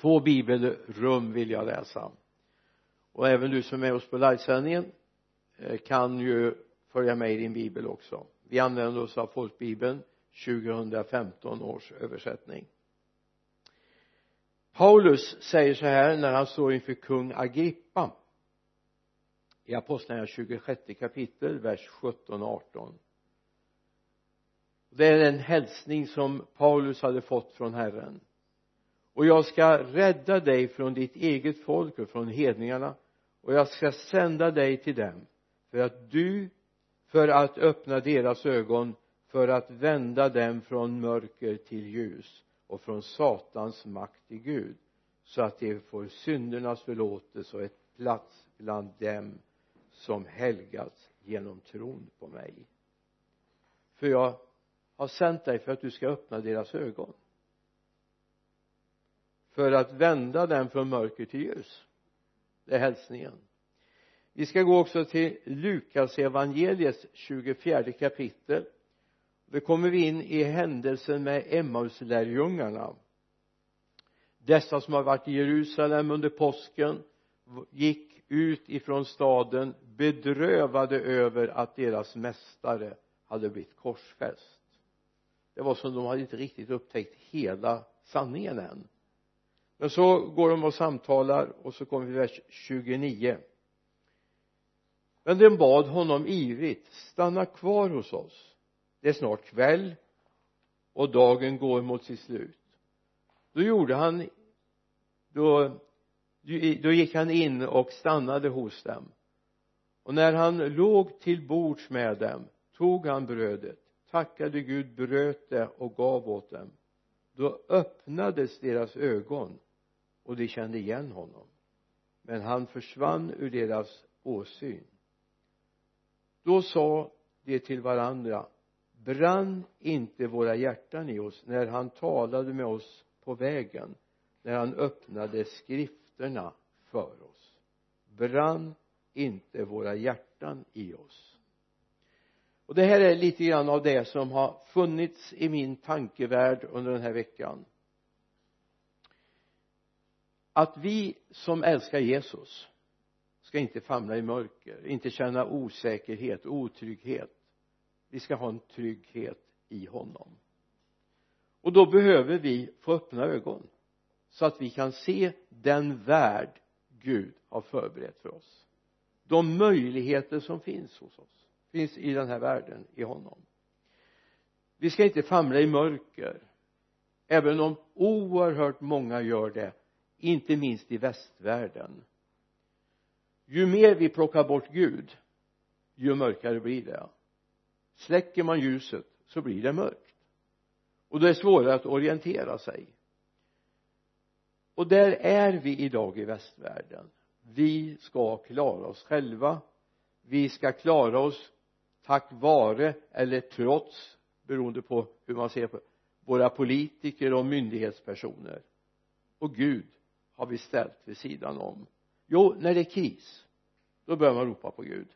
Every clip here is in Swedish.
två bibelrum vill jag läsa. Och även du som är med oss på livesändningen eh, kan ju följa med i din bibel också. Vi använder oss av folkbibeln 2015 års översättning. Paulus säger så här när han står inför kung Agrippa. I apostlagärningarna 26 kapitel vers 17 och 18 det är en hälsning som Paulus hade fått från Herren och jag ska rädda dig från ditt eget folk och från hedningarna. Och jag ska sända dig till dem för att du för att öppna deras ögon för att vända dem från mörker till ljus och från satans makt till Gud så att de får syndernas förlåtelse och ett plats bland dem som helgats genom tron på mig. För jag har sänt dig för att du ska öppna deras ögon för att vända den från mörker till ljus. Det är hälsningen. Vi ska gå också till Lukas evangeliets 24 kapitel. Då kommer vi in i händelsen med Emmauslärjungarna dessa som har varit i Jerusalem under påsken gick ut ifrån staden bedrövade över att deras mästare hade blivit korsfäst. Det var som de hade inte riktigt upptäckt hela sanningen än men så går de och samtalar och så kommer vi till vers 29 men de bad honom ivrigt stanna kvar hos oss. Det är snart kväll och dagen går mot sitt slut. Då gjorde han då, då gick han in och stannade hos dem. Och när han låg till bords med dem tog han brödet tackade Gud bröt det och gav åt dem. Då öppnades deras ögon och de kände igen honom. Men han försvann ur deras åsyn. Då sa de till varandra brann inte våra hjärtan i oss när han talade med oss på vägen när han öppnade skrifterna för oss? Brann inte våra hjärtan i oss? Och det här är lite grann av det som har funnits i min tankevärld under den här veckan att vi som älskar Jesus ska inte famla i mörker inte känna osäkerhet otrygghet. Vi ska ha en trygghet i honom. Och då behöver vi få öppna ögon så att vi kan se den värld Gud har förberett för oss. De möjligheter som finns hos oss finns i den här världen i honom. Vi ska inte famla i mörker även om oerhört många gör det inte minst i västvärlden. Ju mer vi plockar bort Gud ju mörkare blir det. Släcker man ljuset så blir det mörkt. Och det är svårare att orientera sig. Och där är vi idag i västvärlden. Vi ska klara oss själva. Vi ska klara oss tack vare eller trots beroende på hur man ser på våra politiker och myndighetspersoner. Och Gud har vi ställt vid sidan om. Jo när det är kris då börjar man ropa på Gud.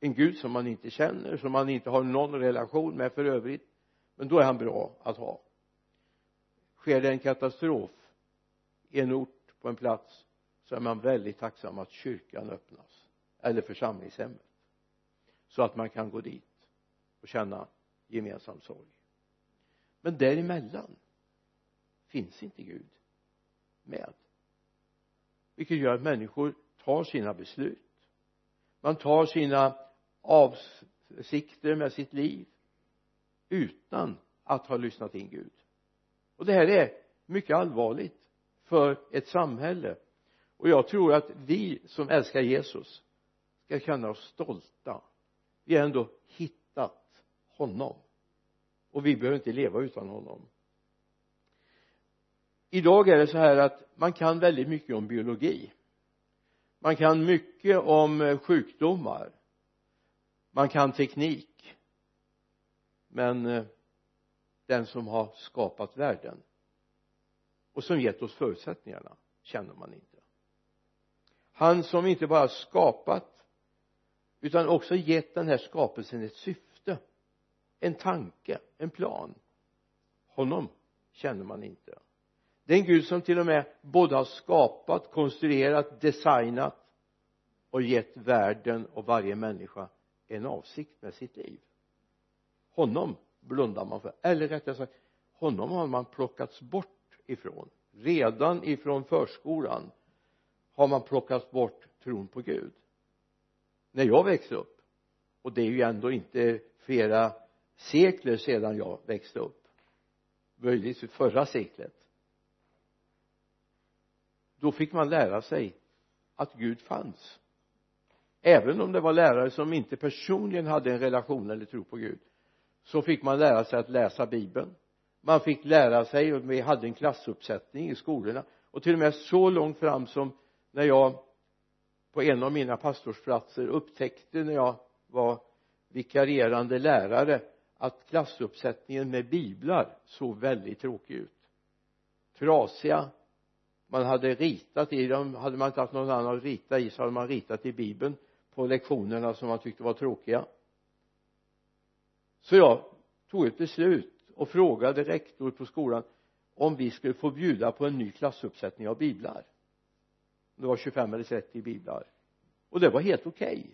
En Gud som man inte känner som man inte har någon relation med för övrigt men då är han bra att ha. Sker det en katastrof i en ort på en plats så är man väldigt tacksam att kyrkan öppnas eller församlingshemmet så att man kan gå dit och känna gemensam sorg. Men däremellan finns inte Gud med vilket gör att människor tar sina beslut. Man tar sina avsikter med sitt liv utan att ha lyssnat in Gud. Och det här är mycket allvarligt för ett samhälle. Och jag tror att vi som älskar Jesus ska känna oss stolta. Vi har ändå hittat honom. Och vi behöver inte leva utan honom idag är det så här att man kan väldigt mycket om biologi. Man kan mycket om eh, sjukdomar. Man kan teknik. Men eh, den som har skapat världen och som gett oss förutsättningarna känner man inte. Han som inte bara skapat utan också gett den här skapelsen ett syfte en tanke, en plan. Honom känner man inte det är en Gud som till och med både har skapat, konstruerat, designat och gett världen och varje människa en avsikt med sitt liv. Honom blundar man för. Eller rättare sagt honom har man plockats bort ifrån. Redan ifrån förskolan har man plockat bort tron på Gud. När jag växte upp och det är ju ändå inte flera sekler sedan jag växte upp möjligtvis förra seklet då fick man lära sig att Gud fanns. Även om det var lärare som inte personligen hade en relation eller tro på Gud så fick man lära sig att läsa bibeln. Man fick lära sig och vi hade en klassuppsättning i skolorna. Och till och med så långt fram som när jag på en av mina pastorsplatser upptäckte när jag var vikarierande lärare att klassuppsättningen med biblar såg väldigt tråkig ut. Trasiga man hade ritat i dem. Hade man inte haft någon annan att rita i så hade man ritat i bibeln på lektionerna som man tyckte var tråkiga. Så jag tog ett beslut och frågade rektor på skolan om vi skulle få bjuda på en ny klassuppsättning av biblar. Det var 25 eller 30 biblar. Och det var helt okej. Okay.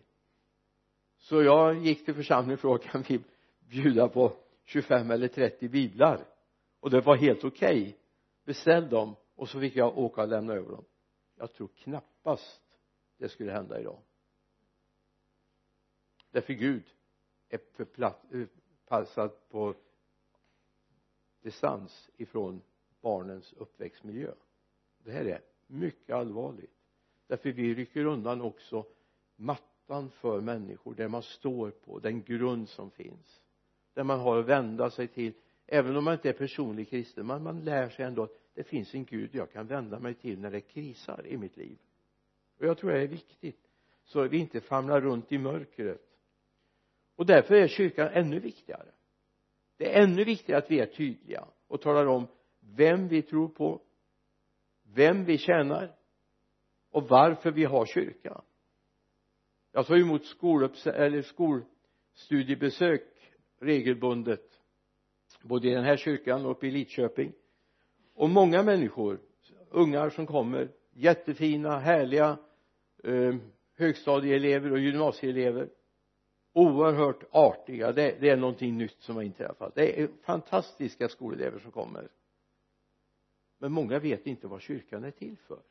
så jag gick till församlingen och frågade kan vi bjuda på 25 eller 30 biblar? Och det var helt okej. Okay. beställ dem och så fick jag åka och lämna över dem. Jag tror knappast det skulle hända idag. Därför Gud är förpassad eh, på distans ifrån barnens uppväxtmiljö. Det här är mycket allvarligt. Därför vi rycker undan också mattan för människor där man står på den grund som finns. Där man har att vända sig till. Även om man inte är personlig kristen men man lär sig ändå att det finns en gud jag kan vända mig till när det krisar i mitt liv. Och jag tror det är viktigt så att vi inte famlar runt i mörkret. Och därför är kyrkan ännu viktigare. Det är ännu viktigare att vi är tydliga och talar om vem vi tror på vem vi tjänar och varför vi har kyrka. Jag tar emot skolups eller skolstudiebesök regelbundet både i den här kyrkan och uppe i Lidköping och många människor ungar som kommer jättefina härliga eh, högstadieelever och gymnasieelever oerhört artiga. Det, det är någonting nytt som har inträffat. Det är fantastiska skolelever som kommer. Men många vet inte vad kyrkan är till för.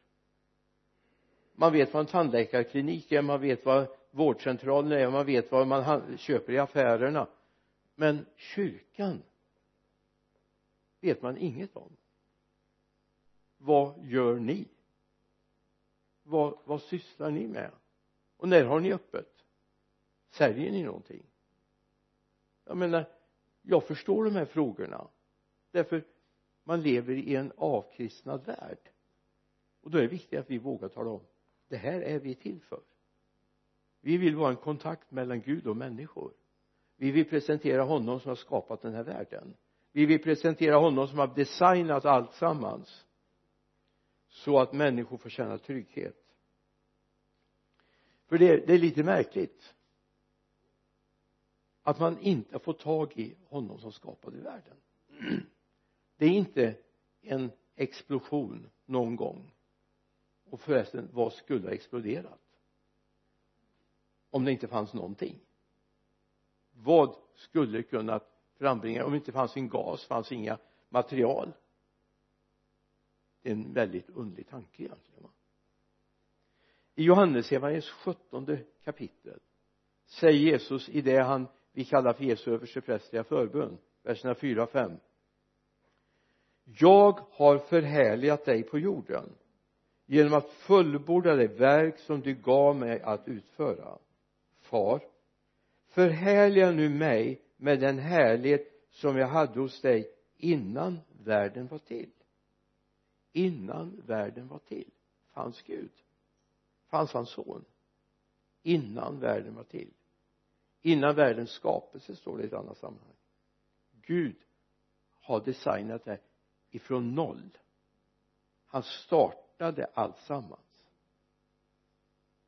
Man vet vad en tandläkarklinik är man vet vad vårdcentralen är man vet vad man köper i affärerna. Men kyrkan vet man inget om vad gör ni? Vad, vad sysslar ni med? Och när har ni öppet? Säljer ni någonting? Jag menar jag förstår de här frågorna. Därför man lever i en avkristnad värld. Och då är det viktigt att vi vågar tala om det här är vi till för. Vi vill vara en kontakt mellan Gud och människor. Vi vill presentera honom som har skapat den här världen. Vi vill presentera honom som har designat allt sammans så att människor får känna trygghet. För det, det är lite märkligt. Att man inte får tag i honom som skapade världen. Det är inte en explosion någon gång. Och förresten vad skulle ha exploderat? Om det inte fanns någonting. Vad skulle kunnat frambringa? Om det inte fanns en gas fanns inga material en väldigt underlig tanke egentligen va? I Johannesevangeliets sjuttonde kapitel säger Jesus i det han vi kallar för Jesu översteprästerliga förbön verserna 4 och 5 jag har förhärligat dig på jorden genom att fullborda det verk som du gav mig att utföra. Far förhärliga nu mig med den härlighet som jag hade hos dig innan världen var till innan världen var till. Fanns Gud. Fanns hans son. Innan världen var till. Innan världens skapelse står det i ett annat sammanhang. Gud har designat det ifrån noll. Han startade alltsammans.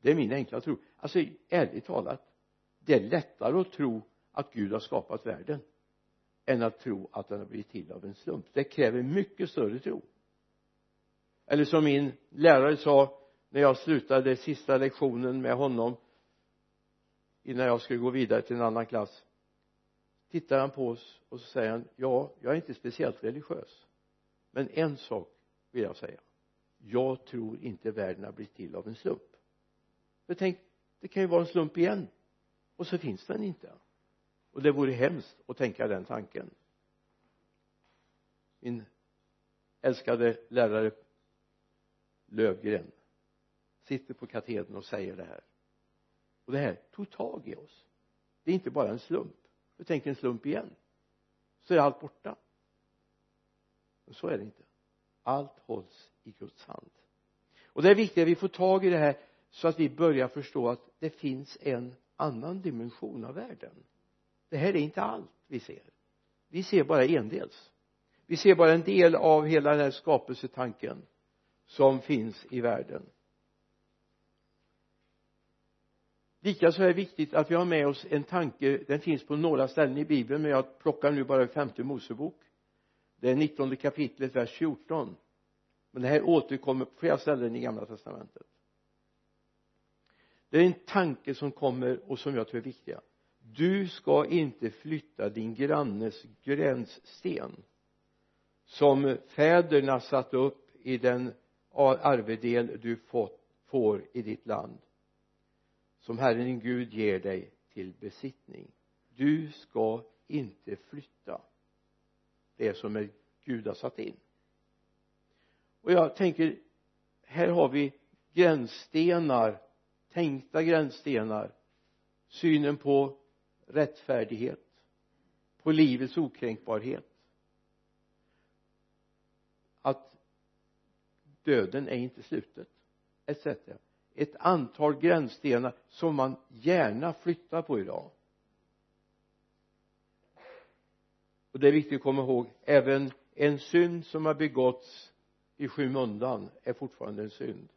det är min enkla tro. Alltså ärligt talat det är lättare att tro att Gud har skapat världen än att tro att den har blivit till av en slump. Det kräver mycket större tro eller som min lärare sa när jag slutade sista lektionen med honom innan jag skulle gå vidare till en annan klass. Tittar han på oss och så säger han ja jag är inte speciellt religiös. Men en sak vill jag säga. Jag tror inte världen har blivit till av en slump. För tänk det kan ju vara en slump igen. Och så finns den inte. Och det vore hemskt att tänka den tanken. Min älskade lärare Lövgren sitter på katedern och säger det här. Och det här tog tag i oss. Det är inte bara en slump. För tänk en slump igen. Så är allt borta. Men så är det inte. Allt hålls i Guds hand. Och det är viktigt att vi får tag i det här så att vi börjar förstå att det finns en annan dimension av världen. Det här är inte allt vi ser. Vi ser bara endels. Vi ser bara en del av hela den här skapelsetanken som finns i världen. Likaså är det viktigt att vi har med oss en tanke den finns på några ställen i bibeln men jag plockar nu bara femte mosebok. Det är nittonde kapitlet vers 14 men det här återkommer på flera ställen i gamla testamentet. Det är en tanke som kommer och som jag tror är viktiga. Du ska inte flytta din grannes gränssten som fäderna satte upp i den arvedel du fått, får i ditt land som Herren din Gud ger dig till besittning. Du ska inte flytta det som är Gud har satt in. Och jag tänker här har vi gränsstenar tänkta gränsstenar. Synen på rättfärdighet på livets okränkbarhet att döden är inte slutet etc ett antal gränsstenar som man gärna flyttar på idag. Och det är viktigt att komma ihåg även en synd som har begåtts i skymundan är fortfarande en synd.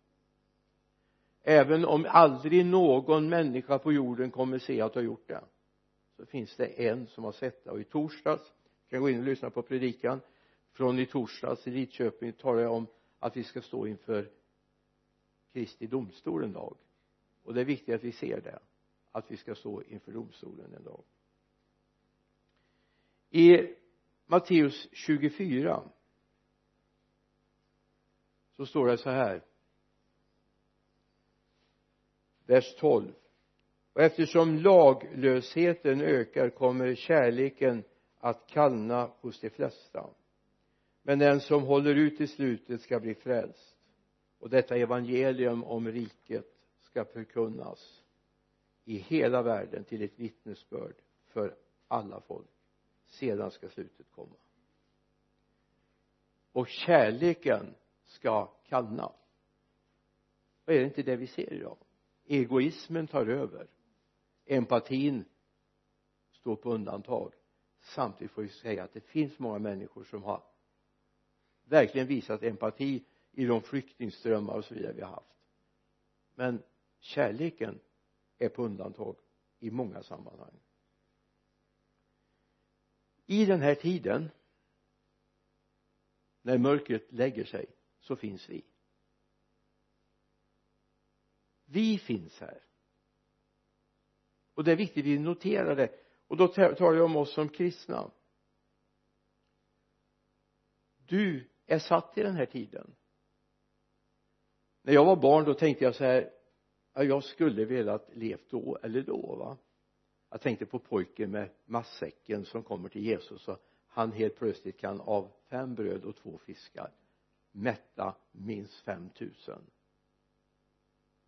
Även om aldrig någon människa på jorden kommer se att du har gjort det så finns det en som har sett det. Och i torsdags kan gå in och lyssna på predikan. Från i torsdags i Lidköping talar jag om att vi ska stå inför Kristi domstol en dag. Och det är viktigt att vi ser det att vi ska stå inför domstolen en dag. I Matteus 24 så står det så här vers 12 och eftersom laglösheten ökar kommer kärleken att kallna hos de flesta men den som håller ut till slutet ska bli frälst. Och detta evangelium om riket ska förkunnas i hela världen till ett vittnesbörd för alla folk. Sedan ska slutet komma. Och kärleken ska kallna. Och är det inte det vi ser idag? Egoismen tar över. Empatin står på undantag. Samtidigt får vi säga att det finns många människor som har verkligen visat empati i de flyktingströmmar och så vidare vi har haft. Men kärleken är på undantag i många sammanhang. I den här tiden när mörkret lägger sig så finns vi. Vi finns här. Och det är viktigt att vi noterar det. Och då talar jag om oss som kristna. Du är satt i den här tiden. När jag var barn då tänkte jag så här ja, jag skulle velat levt då eller då va? Jag tänkte på pojken med matsäcken som kommer till Jesus och han helt plötsligt kan av fem bröd och två fiskar mätta minst fem tusen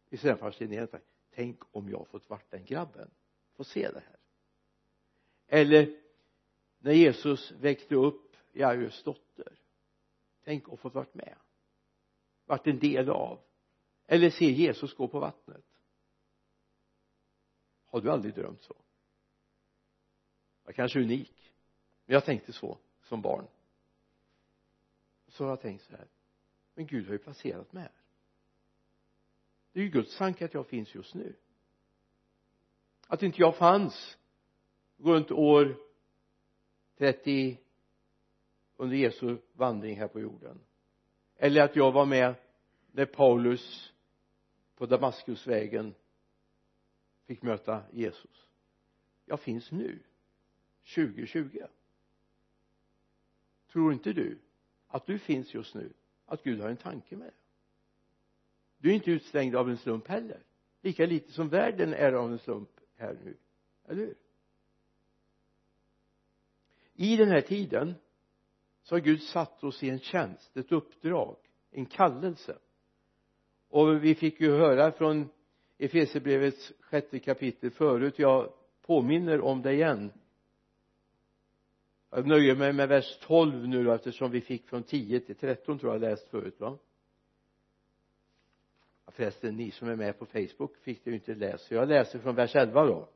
visst är det fascinerande tänk om jag fått vart den grabben? Få se det här. Eller när Jesus väckte upp Jairus dotter tänk att få varit med. Varit en del av. Eller se Jesus gå på vattnet. Har du aldrig drömt så? Jag kanske är unik men jag tänkte så som barn. Så har jag tänkt så här. Men Gud har ju placerat mig här. Det är ju Guds tanke att jag finns just nu. Att inte jag fanns runt år 30 under Jesu vandring här på jorden. Eller att jag var med när Paulus på Damaskusvägen fick möta Jesus. Jag finns nu 2020 tror inte du att du finns just nu? Att Gud har en tanke med dig? Du är inte utstängd av en slump heller. Lika lite som världen är av en slump här nu. Eller hur? I den här tiden så har Gud satt oss i en tjänst, ett uppdrag, en kallelse. Och vi fick ju höra från Efesierbrevets sjätte kapitel förut jag påminner om det igen. Jag nöjer mig med vers 12 nu då eftersom vi fick från 10 till 13 tror jag läst förut va? Förresten ni som är med på Facebook fick det ju inte läst så jag läser från vers 11 då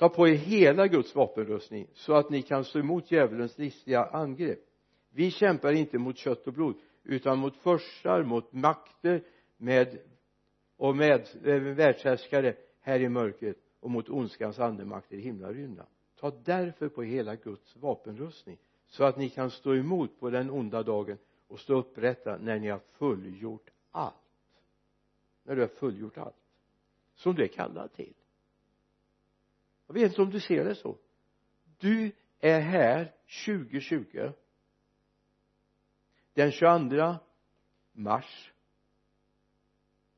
ta på er hela Guds vapenrustning så att ni kan stå emot djävulens listiga angrepp. Vi kämpar inte mot kött och blod utan mot förstar, mot makter med och med eh, världshärskare här i mörkret och mot ondskans andemakter i himlarymden ta därför på hela Guds vapenrustning så att ni kan stå emot på den onda dagen och stå upprätta när ni har fullgjort allt. När du har fullgjort allt. Som du är kallad till jag vet inte om du ser det så. Du är här 2020 den 22 mars.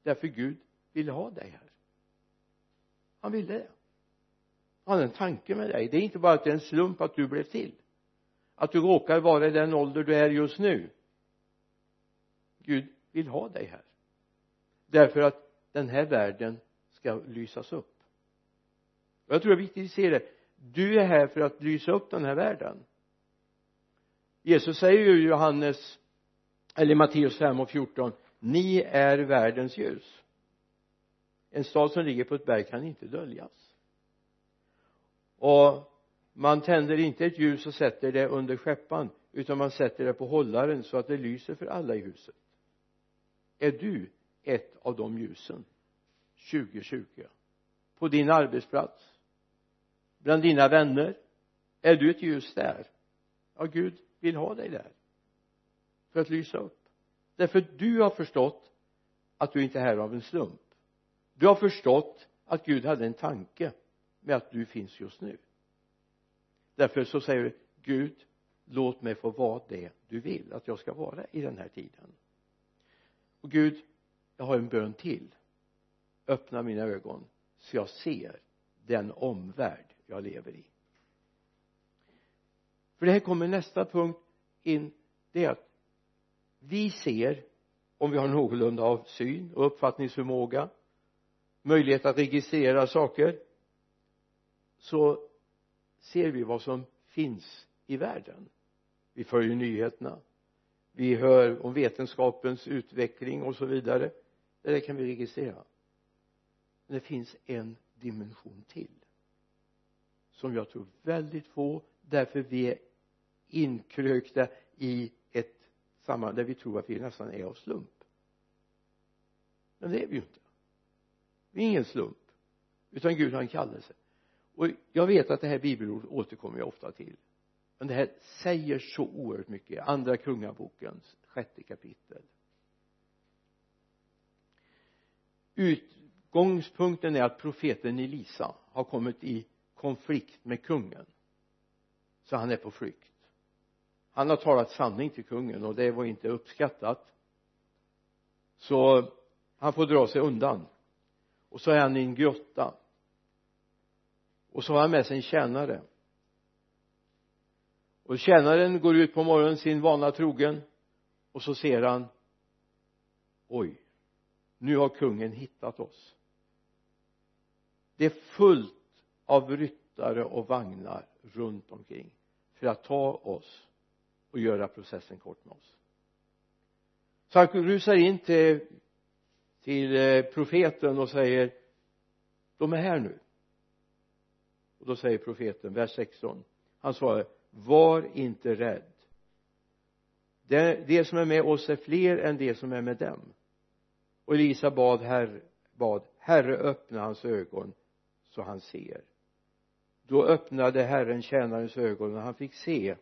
Därför Gud vill ha dig här. Han ville det. Han hade en tanke med dig. Det är inte bara att det är en slump att du blev till. Att du råkar vara i den ålder du är just nu. Gud vill ha dig här. Därför att den här världen ska lysas upp jag tror det är viktigt att se det. Du är här för att lysa upp den här världen. Jesus säger ju i Johannes eller Matteus 5 och 14 ni är världens ljus. En stad som ligger på ett berg kan inte döljas. Och man tänder inte ett ljus och sätter det under skäppan utan man sätter det på hållaren så att det lyser för alla i huset. Är du ett av de ljusen? 2020 på din arbetsplats? Bland dina vänner. Är du ett ljus där? Ja Gud vill ha dig där. För att lysa upp. Därför du har förstått att du inte är här av en slump. Du har förstått att Gud hade en tanke med att du finns just nu. Därför så säger du Gud låt mig få vara det du vill att jag ska vara i den här tiden. Och Gud jag har en bön till. Öppna mina ögon så jag ser den omvärld jag lever i. För det här kommer nästa punkt in. Det är att vi ser om vi har någorlunda av syn och uppfattningsförmåga möjlighet att registrera saker så ser vi vad som finns i världen. Vi följer nyheterna. Vi hör om vetenskapens utveckling och så vidare. Det där kan vi registrera. Men det finns en dimension till som jag tror väldigt få därför vi är inkrökta i ett sammanhang där vi tror att vi nästan är av slump. Men det är vi ju inte. Vi är ingen slump utan Gud har en kallelse. Och jag vet att det här bibelordet återkommer jag ofta till. Men det här säger så oerhört mycket andra kungabokens sjätte kapitel. Utgångspunkten är att profeten Elisa har kommit i konflikt med kungen. Så han är på flykt. Han har talat sanning till kungen och det var inte uppskattat. Så han får dra sig undan. Och så är han i en grotta. Och så har han med sig en tjänare. Och tjänaren går ut på morgonen sin vana trogen och så ser han oj nu har kungen hittat oss. Det är fullt av ryttare och vagnar runt omkring för att ta oss och göra processen kort med oss. Så han rusar in till till eh, profeten och säger de är här nu. Och då säger profeten vers 16 han svarar var inte rädd. Det som är med oss är fler än det som är med dem. Och Elisa bad herr, bad herre öppna hans ögon så han ser då öppnade herren tjänarens ögon och han fick se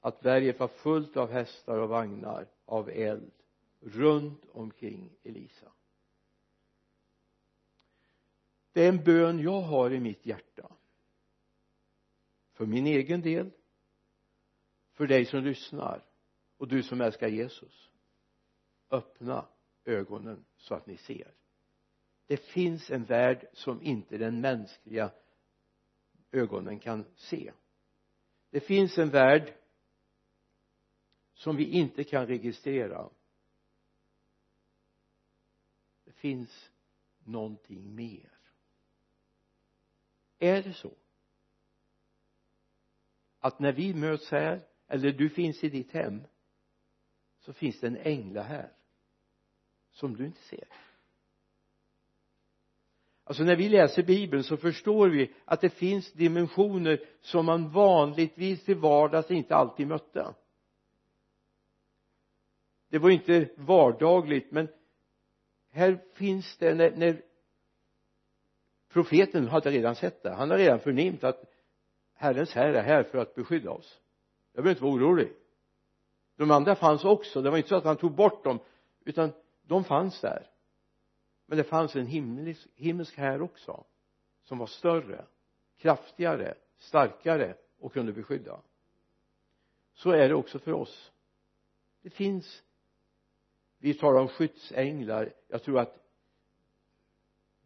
att berget var fullt av hästar och vagnar av eld runt omkring Elisa. Det är en bön jag har i mitt hjärta. För min egen del. För dig som lyssnar och du som älskar Jesus. Öppna ögonen så att ni ser det finns en värld som inte den mänskliga ögonen kan se. Det finns en värld som vi inte kan registrera. Det finns någonting mer. Är det så att när vi möts här eller du finns i ditt hem så finns det en ängla här som du inte ser? Alltså när vi läser bibeln så förstår vi att det finns dimensioner som man vanligtvis till vardags inte alltid mötte. Det var inte vardagligt men här finns det när, när profeten hade redan sett det. Han har redan förnimt att Herrens herre är här för att beskydda oss. Jag behöver inte vara orolig. De andra fanns också. Det var inte så att han tog bort dem utan de fanns där men det fanns en himmelsk, himmelsk här också som var större kraftigare starkare och kunde beskydda. Så är det också för oss. Det finns vi talar om skyddsänglar. Jag tror att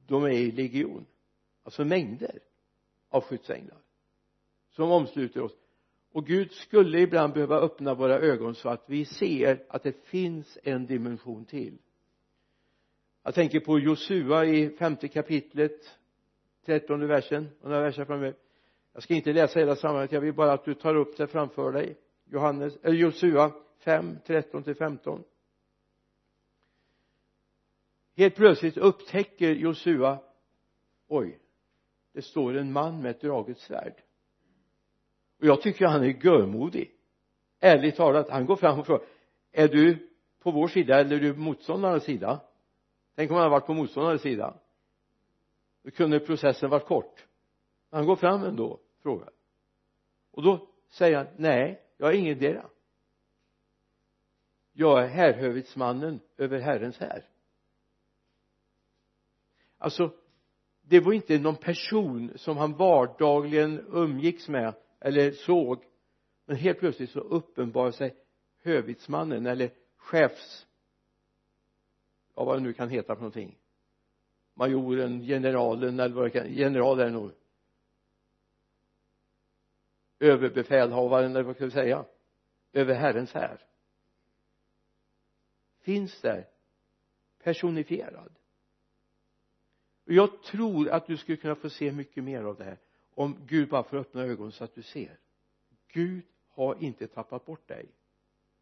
de är i legion. Alltså mängder av skyddsänglar som omsluter oss. Och Gud skulle ibland behöva öppna våra ögon så att vi ser att det finns en dimension till jag tänker på Josua i femte kapitlet trettonde versen och några verser framöver. Jag ska inte läsa hela sammanhanget jag vill bara att du tar upp det framför dig. Johannes, eller Josua 5, 13 till 15 helt plötsligt upptäcker Josua oj det står en man med ett draget svärd. Och jag tycker han är görmodig. Ärligt talat han går fram och frågar är du på vår sida eller är du på motståndarens sida? Tänk om han hade varit på motståndarens sida. Då kunde processen varit kort. Han går fram ändå frågar. Och då säger han nej jag är ingendera jag är härhövitsmannen över Herrens här. Alltså det var inte någon person som han vardagligen umgicks med eller såg. Men helt plötsligt så uppenbarar sig hövitsmannen eller chefs ja vad det nu kan heta för någonting. Majoren, generalen eller vad det kan general är det nog. Överbefälhavaren eller vad ska vi säga? Över Herrens här. Finns där. Personifierad. Och jag tror att du skulle kunna få se mycket mer av det här om Gud bara får öppna ögonen så att du ser. Gud har inte tappat bort dig.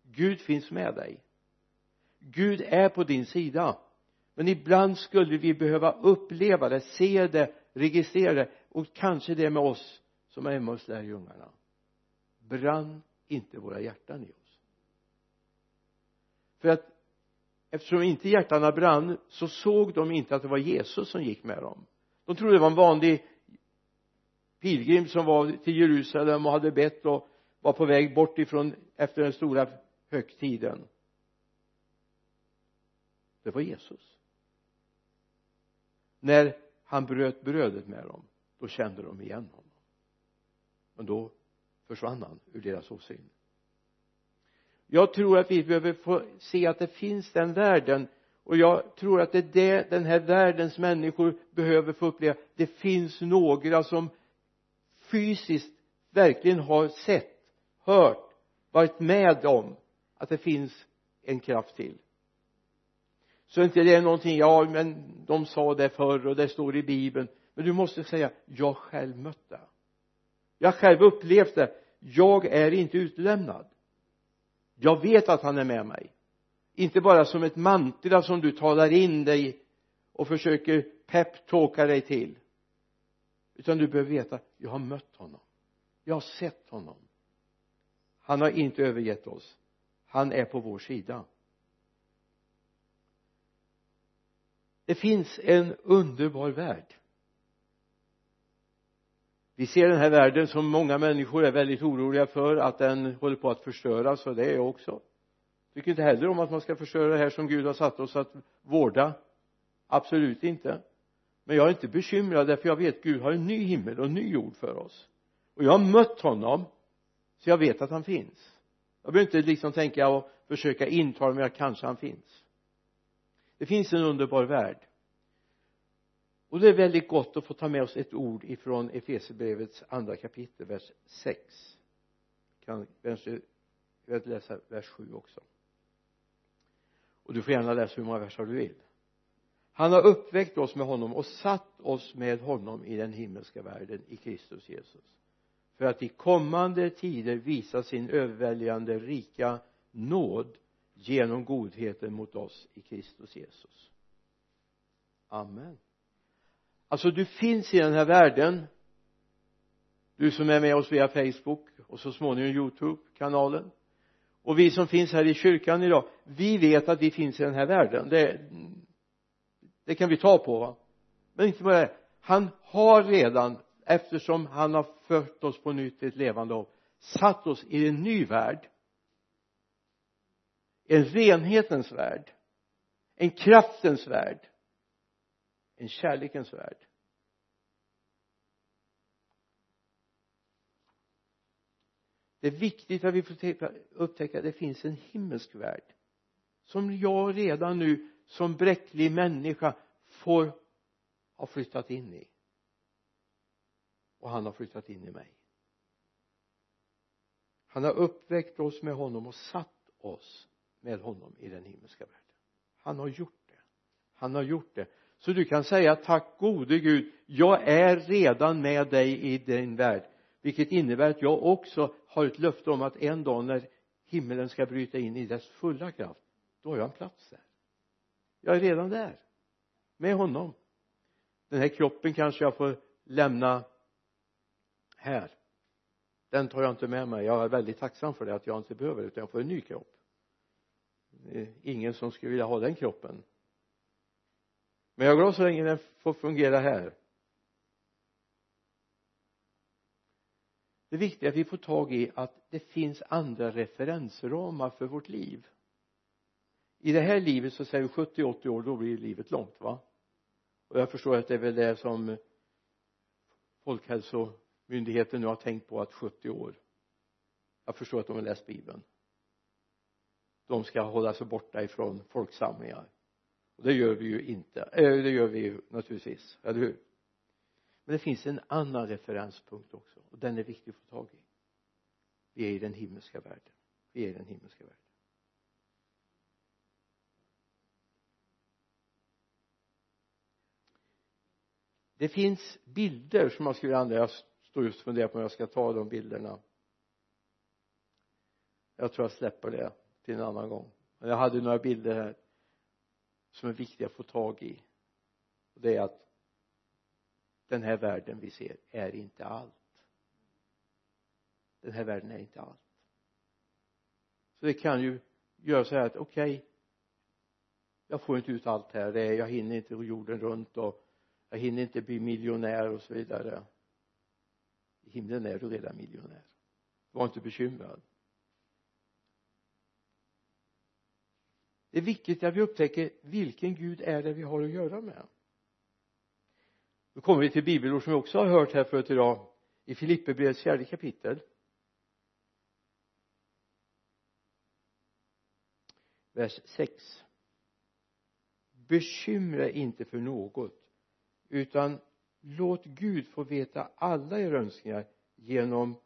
Gud finns med dig. Gud är på din sida. Men ibland skulle vi behöva uppleva det, se det, registrera det. Och kanske det med oss som är Emmaus lärjungarna. Brann inte våra hjärtan i oss. För att eftersom inte hjärtana brann så såg de inte att det var Jesus som gick med dem. De trodde det var en vanlig pilgrim som var till Jerusalem och hade bett och var på väg bort ifrån efter den stora högtiden det var Jesus. När han bröt brödet med dem då kände de igen honom. Men då försvann han ur deras åsyn. Jag tror att vi behöver få se att det finns den världen och jag tror att det är det den här världens människor behöver få uppleva. Det finns några som fysiskt verkligen har sett hört varit med om att det finns en kraft till så inte det är någonting ja men de sa det förr och det står i bibeln. Men du måste säga jag har själv mött det jag har själv upplevt det jag är inte utlämnad. Jag vet att han är med mig. Inte bara som ett mantra som du talar in dig och försöker peptalka dig till. Utan du behöver veta jag har mött honom. Jag har sett honom. Han har inte övergett oss. Han är på vår sida. Det finns en underbar värld. Vi ser den här världen som många människor är väldigt oroliga för att den håller på att förstöras och det är jag också. Tycker inte heller om att man ska förstöra det här som Gud har satt oss att vårda. Absolut inte. Men jag är inte bekymrad därför jag vet Gud har en ny himmel och en ny jord för oss. Och jag har mött honom så jag vet att han finns. Jag behöver inte liksom tänka och försöka intala mig att kanske han finns det finns en underbar värld. Och det är väldigt gott att få ta med oss ett ord ifrån Efesierbrevets andra kapitel vers 6 kan kanske jag läsa vers 7 också. Och du får gärna läsa hur många verser du vill. Han har uppväckt oss med honom och satt oss med honom i den himmelska världen i Kristus Jesus. För att i kommande tider visa sin överväldigande rika nåd genom godheten mot oss i Kristus Jesus. Amen. Alltså du finns i den här världen. Du som är med oss via Facebook och så småningom Youtube-kanalen. Och vi som finns här i kyrkan idag vi vet att vi finns i den här världen. Det, det kan vi ta på va? Men inte bara det. Han har redan eftersom han har fört oss på nytt till ett levande hopp satt oss i en ny värld en renhetens värld. En kraftens värld. En kärlekens värld. Det är viktigt att vi får upptäcka att det finns en himmelsk värld. Som jag redan nu som bräcklig människa får ha flyttat in i. Och han har flyttat in i mig. Han har uppväckt oss med honom och satt oss med honom i den himmelska världen. Han har gjort det. Han har gjort det. Så du kan säga tack gode Gud jag är redan med dig i din värld. Vilket innebär att jag också har ett löfte om att en dag när himmelen ska bryta in i dess fulla kraft då har jag en plats där. Jag är redan där med honom. Den här kroppen kanske jag får lämna här. Den tar jag inte med mig. Jag är väldigt tacksam för det att jag inte behöver det utan jag får en ny kropp. Eh, ingen som skulle vilja ha den kroppen. Men jag är glad så länge den får fungera här. Det viktiga är att vi får tag i att det finns andra referensramar för vårt liv. I det här livet så säger vi 70-80 år då blir livet långt va? Och jag förstår att det är väl det som folkhälsomyndigheten nu har tänkt på att 70 år. Jag förstår att de har läst bibeln de ska hålla sig borta ifrån folksamlingar. Och det gör vi ju inte. Äh, det gör vi ju naturligtvis, eller hur? Men det finns en annan referenspunkt också och den är viktig att få tag i. Vi är i den himmelska världen. Vi är i den himmelska världen. Det finns bilder som man skulle vilja använda jag står just och funderar på om jag ska ta de bilderna. Jag tror jag släpper det till en annan gång. Men jag hade några bilder här som är viktiga att få tag i. Och det är att den här världen vi ser är inte allt. Den här världen är inte allt. Så det kan ju göra så här att okej okay, jag får inte ut allt här. Jag hinner inte jorden runt och jag hinner inte bli miljonär och så vidare. I himlen är du redan miljonär. Var inte bekymrad. Det är viktigt att vi upptäcker vilken Gud är det vi har att göra med. Då kommer vi till bibelord som vi också har hört här förut idag i Filipperbrevets fjärde kapitel. Vers 6 bekymra inte för något utan låt Gud få veta alla era önskningar genom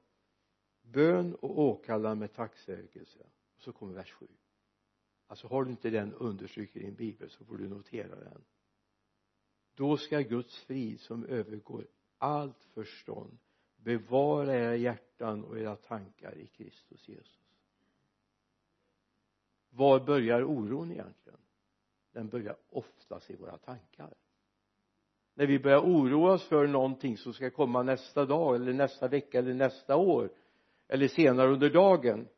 bön och åkallan med tacksägelse. Och så kommer vers 7 alltså har du inte den understruken i din bibel så får du notera den. Då ska Guds frid som övergår allt förstånd bevara era hjärtan och era tankar i Kristus Jesus. Var börjar oron egentligen? Den börjar oftast i våra tankar. När vi börjar oroa oss för någonting som ska komma nästa dag eller nästa vecka eller nästa år eller senare under dagen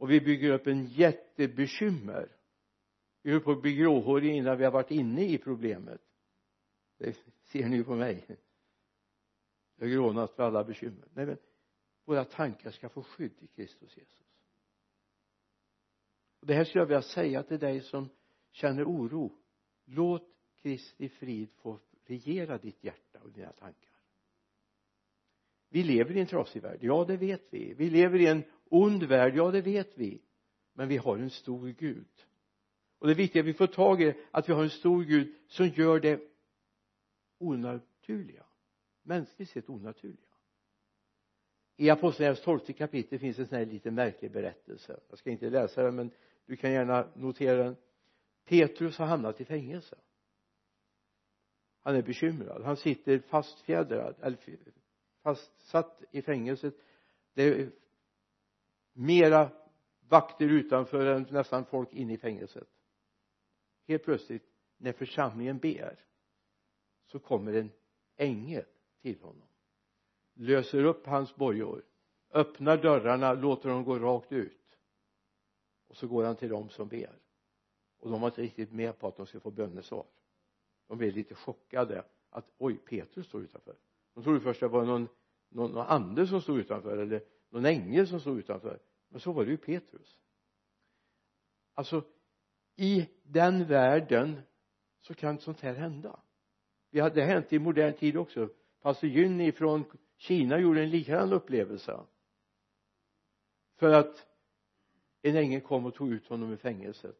och vi bygger upp en jättebekymmer vi höll på att bli gråhåriga innan vi har varit inne i problemet. Det ser ni ju på mig. Jag har grånat för alla bekymmer. Nej men våra tankar ska få skydd i Kristus Jesus. Och det här skulle jag vilja säga till dig som känner oro. Låt Kristi frid få regera ditt hjärta och dina tankar vi lever i en trasig värld, ja det vet vi. Vi lever i en ond värld, ja det vet vi. Men vi har en stor Gud. Och det viktiga vi får tag i att vi har en stor Gud som gör det onaturliga. Mänskligt sett onaturliga. I apostlagärningarnas tolfte kapitel finns en sån här lite märklig berättelse. Jag ska inte läsa den men du kan gärna notera den. Petrus har hamnat i fängelse. Han är bekymrad. Han sitter fastfjädrad eller fastsatt i fängelset. Det är mera vakter utanför än nästan folk inne i fängelset. Helt plötsligt när församlingen ber så kommer en ängel till honom löser upp hans bojor öppnar dörrarna låter dem gå rakt ut och så går han till dem som ber. Och de var inte riktigt med på att de skulle få bönesvar. De blev lite chockade att oj Petrus står utanför de trodde först att det var någon, någon, någon ande som stod utanför eller någon ängel som stod utanför. Men så var det ju Petrus. Alltså i den världen så kan sånt här hända. Det hade hänt i modern tid också. Pastor Gynni från Kina gjorde en likadan upplevelse. För att en ängel kom och tog ut honom ur fängelset.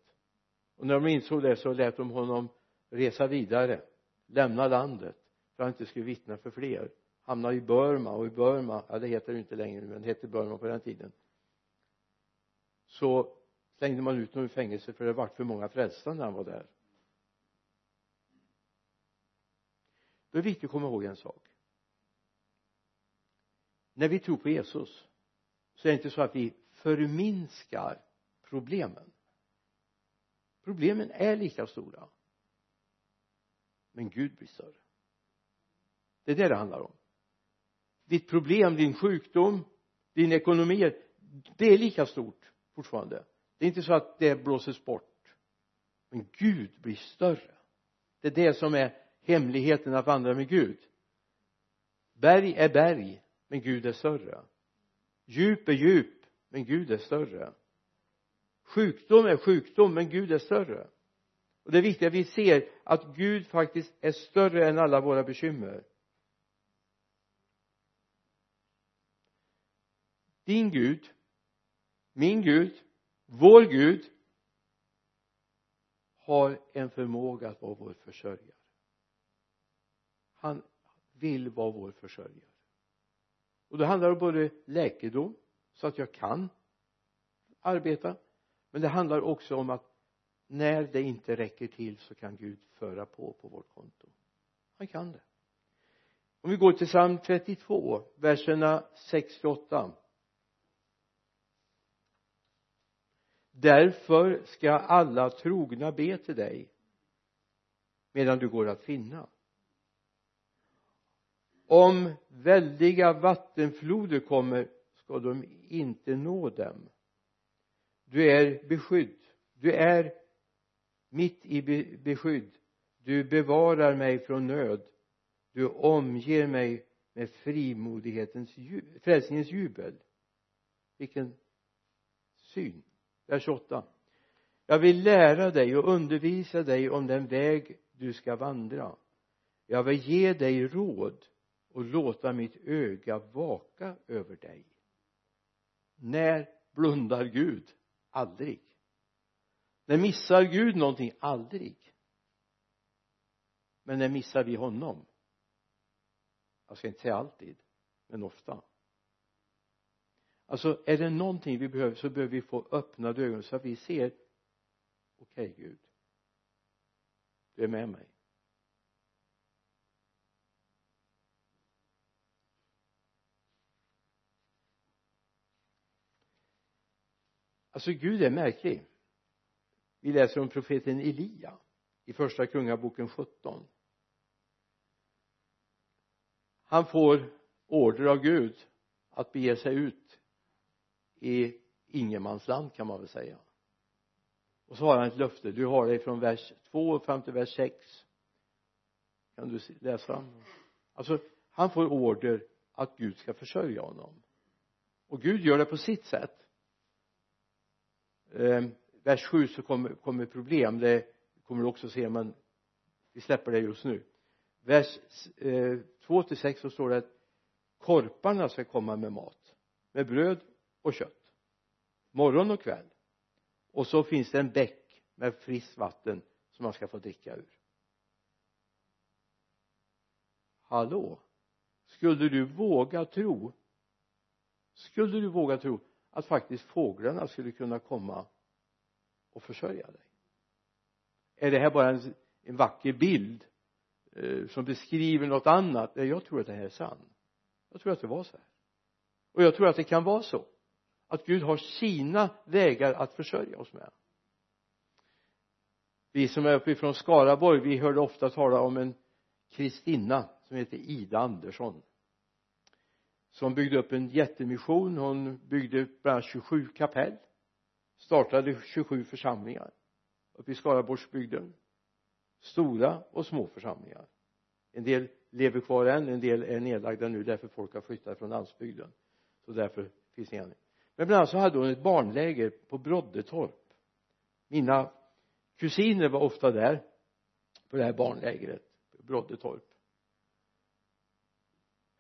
Och när de insåg det så lät de honom resa vidare lämna landet för att han inte skulle vittna för fler. Hamnade i Burma och i Burma ja det heter det inte längre men det hette Burma på den tiden. Så slängde man ut honom ur fängelset för det vart för många frälsta när han var där. Då är det viktigt att komma ihåg en sak. När vi tror på Jesus så är det inte så att vi förminskar problemen. Problemen är lika stora. Men Gud blir större det är det det handlar om. Ditt problem, din sjukdom, din ekonomi det är lika stort fortfarande. Det är inte så att det blåses bort. Men Gud blir större. Det är det som är hemligheten att vandra med Gud. Berg är berg men Gud är större. Djup är djup men Gud är större. Sjukdom är sjukdom men Gud är större. Och det är viktigt att vi ser att Gud faktiskt är större än alla våra bekymmer. Din Gud min Gud vår Gud har en förmåga att vara vår försörjare. Han vill vara vår försörjare. Och det handlar om både läkedom så att jag kan arbeta men det handlar också om att när det inte räcker till så kan Gud föra på på vårt konto. Han kan det. Om vi går till psalm 32 verserna 6 8 därför ska alla trogna be till dig medan du går att finna. Om väldiga vattenfloder kommer ska de inte nå dem. Du är beskydd. Du är mitt i beskydd. Du bevarar mig från nöd. Du omger mig med frimodighetens frälsningens jubel. Vilken syn vers 28. jag vill lära dig och undervisa dig om den väg du ska vandra. Jag vill ge dig råd och låta mitt öga vaka över dig. När blundar Gud? Aldrig. När missar Gud någonting? Aldrig. Men när missar vi honom? Jag ska inte säga alltid men ofta alltså är det någonting vi behöver så behöver vi få öppnade ögon så att vi ser okej okay, Gud. Du är med mig. Alltså Gud är märklig. Vi läser om profeten Elia i första kungaboken 17 han får order av Gud att bege sig ut i ingenmansland kan man väl säga. Och så har han ett löfte. Du har det från vers 2 fram till vers 6 kan du läsa? Alltså han får order att Gud ska försörja honom. Och Gud gör det på sitt sätt. Eh, vers 7 så kommer, kommer problem. Det kommer du också se men vi släpper det just nu. Vers eh, 2 till 6 så står det att korparna ska komma med mat. Med bröd och kött. Morgon och kväll. Och så finns det en bäck med friskt vatten som man ska få dricka ur. Hallå? Skulle du våga tro skulle du våga tro att faktiskt fåglarna skulle kunna komma och försörja dig? Är det här bara en, en vacker bild eh, som beskriver något annat? Nej jag tror att det här är sant. Jag tror att det var så här. Och jag tror att det kan vara så att Gud har sina vägar att försörja oss med. Vi som är uppifrån Skaraborg vi hörde ofta tala om en Kristina som heter Ida Andersson som byggde upp en jättemission. Hon byggde bland annat 27 kapell startade 27 församlingar uppe i Skaraborgsbygden. Stora och små församlingar. En del lever kvar än en del är nedlagda nu därför folk har flyttat från landsbygden. Så därför finns inga men bland annat så hade hon ett barnläger på Broddetorp. Mina kusiner var ofta där på det här barnlägret Broddetorp.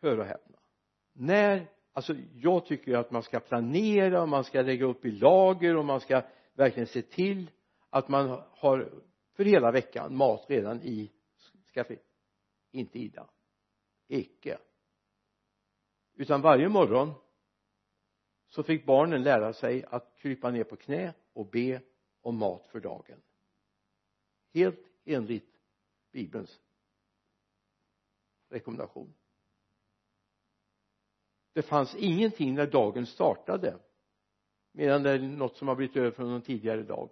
Hör och häpna. När alltså jag tycker att man ska planera och man ska lägga upp i lager och man ska verkligen se till att man har för hela veckan mat redan i skafferiet inte Ida. Icke. Utan varje morgon så fick barnen lära sig att krypa ner på knä och be om mat för dagen. Helt enligt bibelns rekommendation. Det fanns ingenting när dagen startade medan det är något som har blivit över från någon tidigare dag.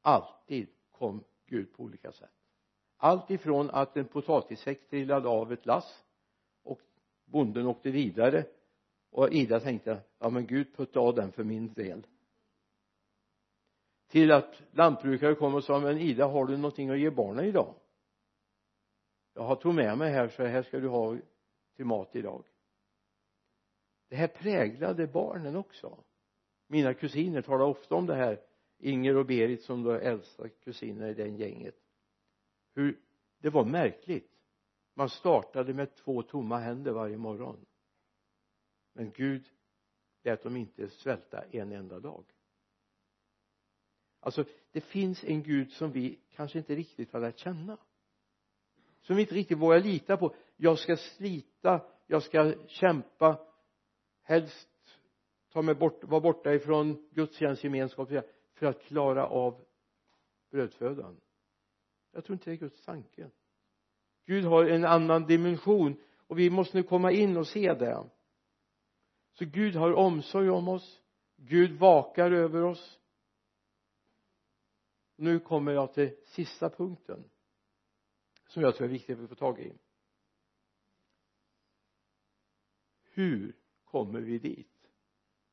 Alltid kom Gud på olika sätt. Allt ifrån att en potatissäck trillade av ett lass och bonden åkte vidare och Ida tänkte ja men Gud puttade av den för min del. Till att lantbrukare kom och sa men Ida har du någonting att ge barnen idag? Jag har tog med mig här så här ska du ha till mat idag. Det här präglade barnen också. Mina kusiner talar ofta om det här Inger och Berit som då är äldsta kusiner i den gänget. Hur det var märkligt. Man startade med två tomma händer varje morgon men Gud lät dem inte svälta en enda dag. Alltså det finns en Gud som vi kanske inte riktigt har lärt känna. Som vi inte riktigt vågar lita på. Jag ska slita jag ska kämpa helst ta mig bort, vara borta ifrån gudstjänstgemenskap för att klara av brödfödan. Jag tror inte det är Guds tanke. Gud har en annan dimension och vi måste nu komma in och se det så Gud har omsorg om oss. Gud vakar över oss. Nu kommer jag till sista punkten som jag tror är viktig att vi får tag i. Hur kommer vi dit?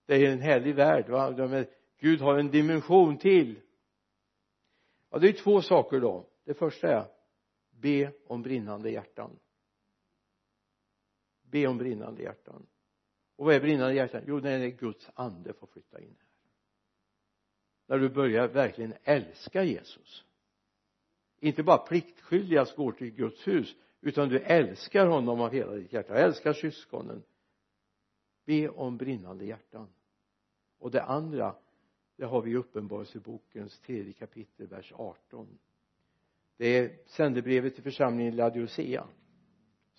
Det är en härlig värld va? Gud har en dimension till. Ja det är två saker då. Det första är be om brinnande hjärtan. Be om brinnande hjärtan och vad är brinnande hjärtan jo när Guds ande får flytta in här. När du börjar verkligen älska Jesus. Inte bara pliktskyldigast går till Guds hus utan du älskar honom av hela ditt hjärta. Älskar syskonen. Be om brinnande hjärtan. Och det andra det har vi i uppenbarelsebokens tredje kapitel vers 18 det är sändebrevet till församlingen i Laodicea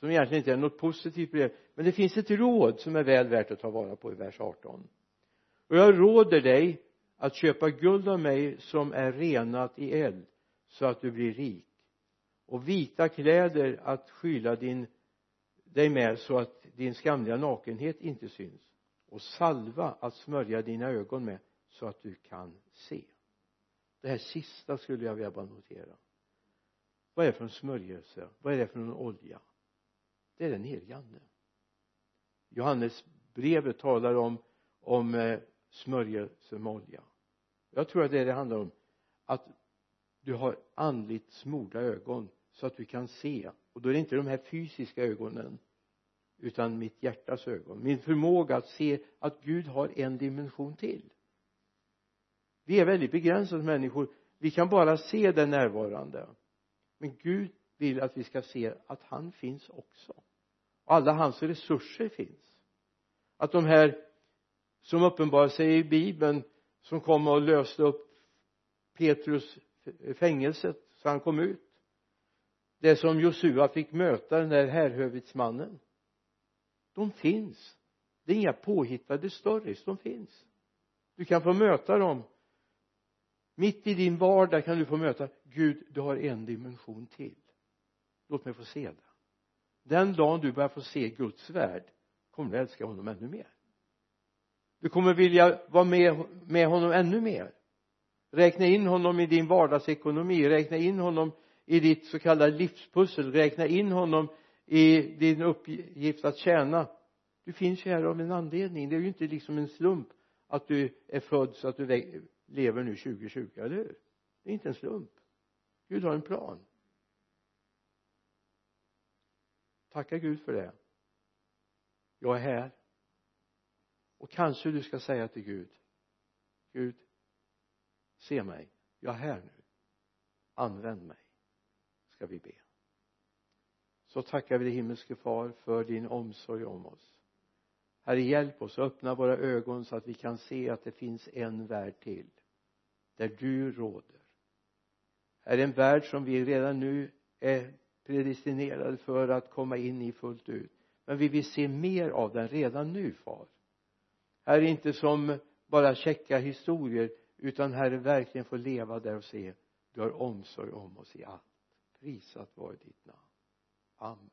som egentligen inte är något positivt brev. Men det finns ett råd som är väl värt att ta vara på i vers 18 och jag råder dig att köpa guld av mig som är renat i eld så att du blir rik. Och vita kläder att skyla din dig med så att din skamliga nakenhet inte syns. Och salva att smörja dina ögon med så att du kan se. Det här sista skulle jag vilja bara notera. Vad är det för en smörjelse? Vad är det för en olja? Det är den helige ande. Johannes brevet talar om om eh, smörjelse med olja jag tror att det är det handlar om att du har andligt smorda ögon så att du kan se. Och då är det inte de här fysiska ögonen utan mitt hjärtas ögon. Min förmåga att se att Gud har en dimension till. Vi är väldigt begränsade människor. Vi kan bara se den närvarande. Men Gud vill att vi ska se att han finns också alla hans resurser finns. Att de här som uppenbarar sig i bibeln som kom och löste upp Petrus fängelset så han kom ut. Det som Josua fick möta den där härhövitsmannen de finns. Det är inga påhittade stories de finns. Du kan få möta dem. Mitt i din vardag kan du få möta Gud du har en dimension till. Låt mig få se det den dagen du börjar få se Guds värld kommer du älska honom ännu mer. Du kommer vilja vara med, med honom ännu mer. Räkna in honom i din vardagsekonomi räkna in honom i ditt så kallade livspussel räkna in honom i din uppgift att tjäna. Du finns ju här av en anledning. Det är ju inte liksom en slump att du är född så att du lever nu 2020, eller hur? Det är inte en slump. Gud har en plan. Tacka Gud för det. Jag är här. Och kanske du ska säga till Gud Gud se mig. Jag är här nu. Använd mig ska vi be. Så tackar vi dig himmelske far för din omsorg om oss. Herre hjälp oss att öppna våra ögon så att vi kan se att det finns en värld till där du råder. Är en värld som vi redan nu är predestinerade för att komma in i fullt ut. Men vi vill se mer av den redan nu far. Här är inte som bara checka historier utan herre verkligen få leva där och se. Du har omsorg om oss i allt. Prisat vare ditt namn. Amen.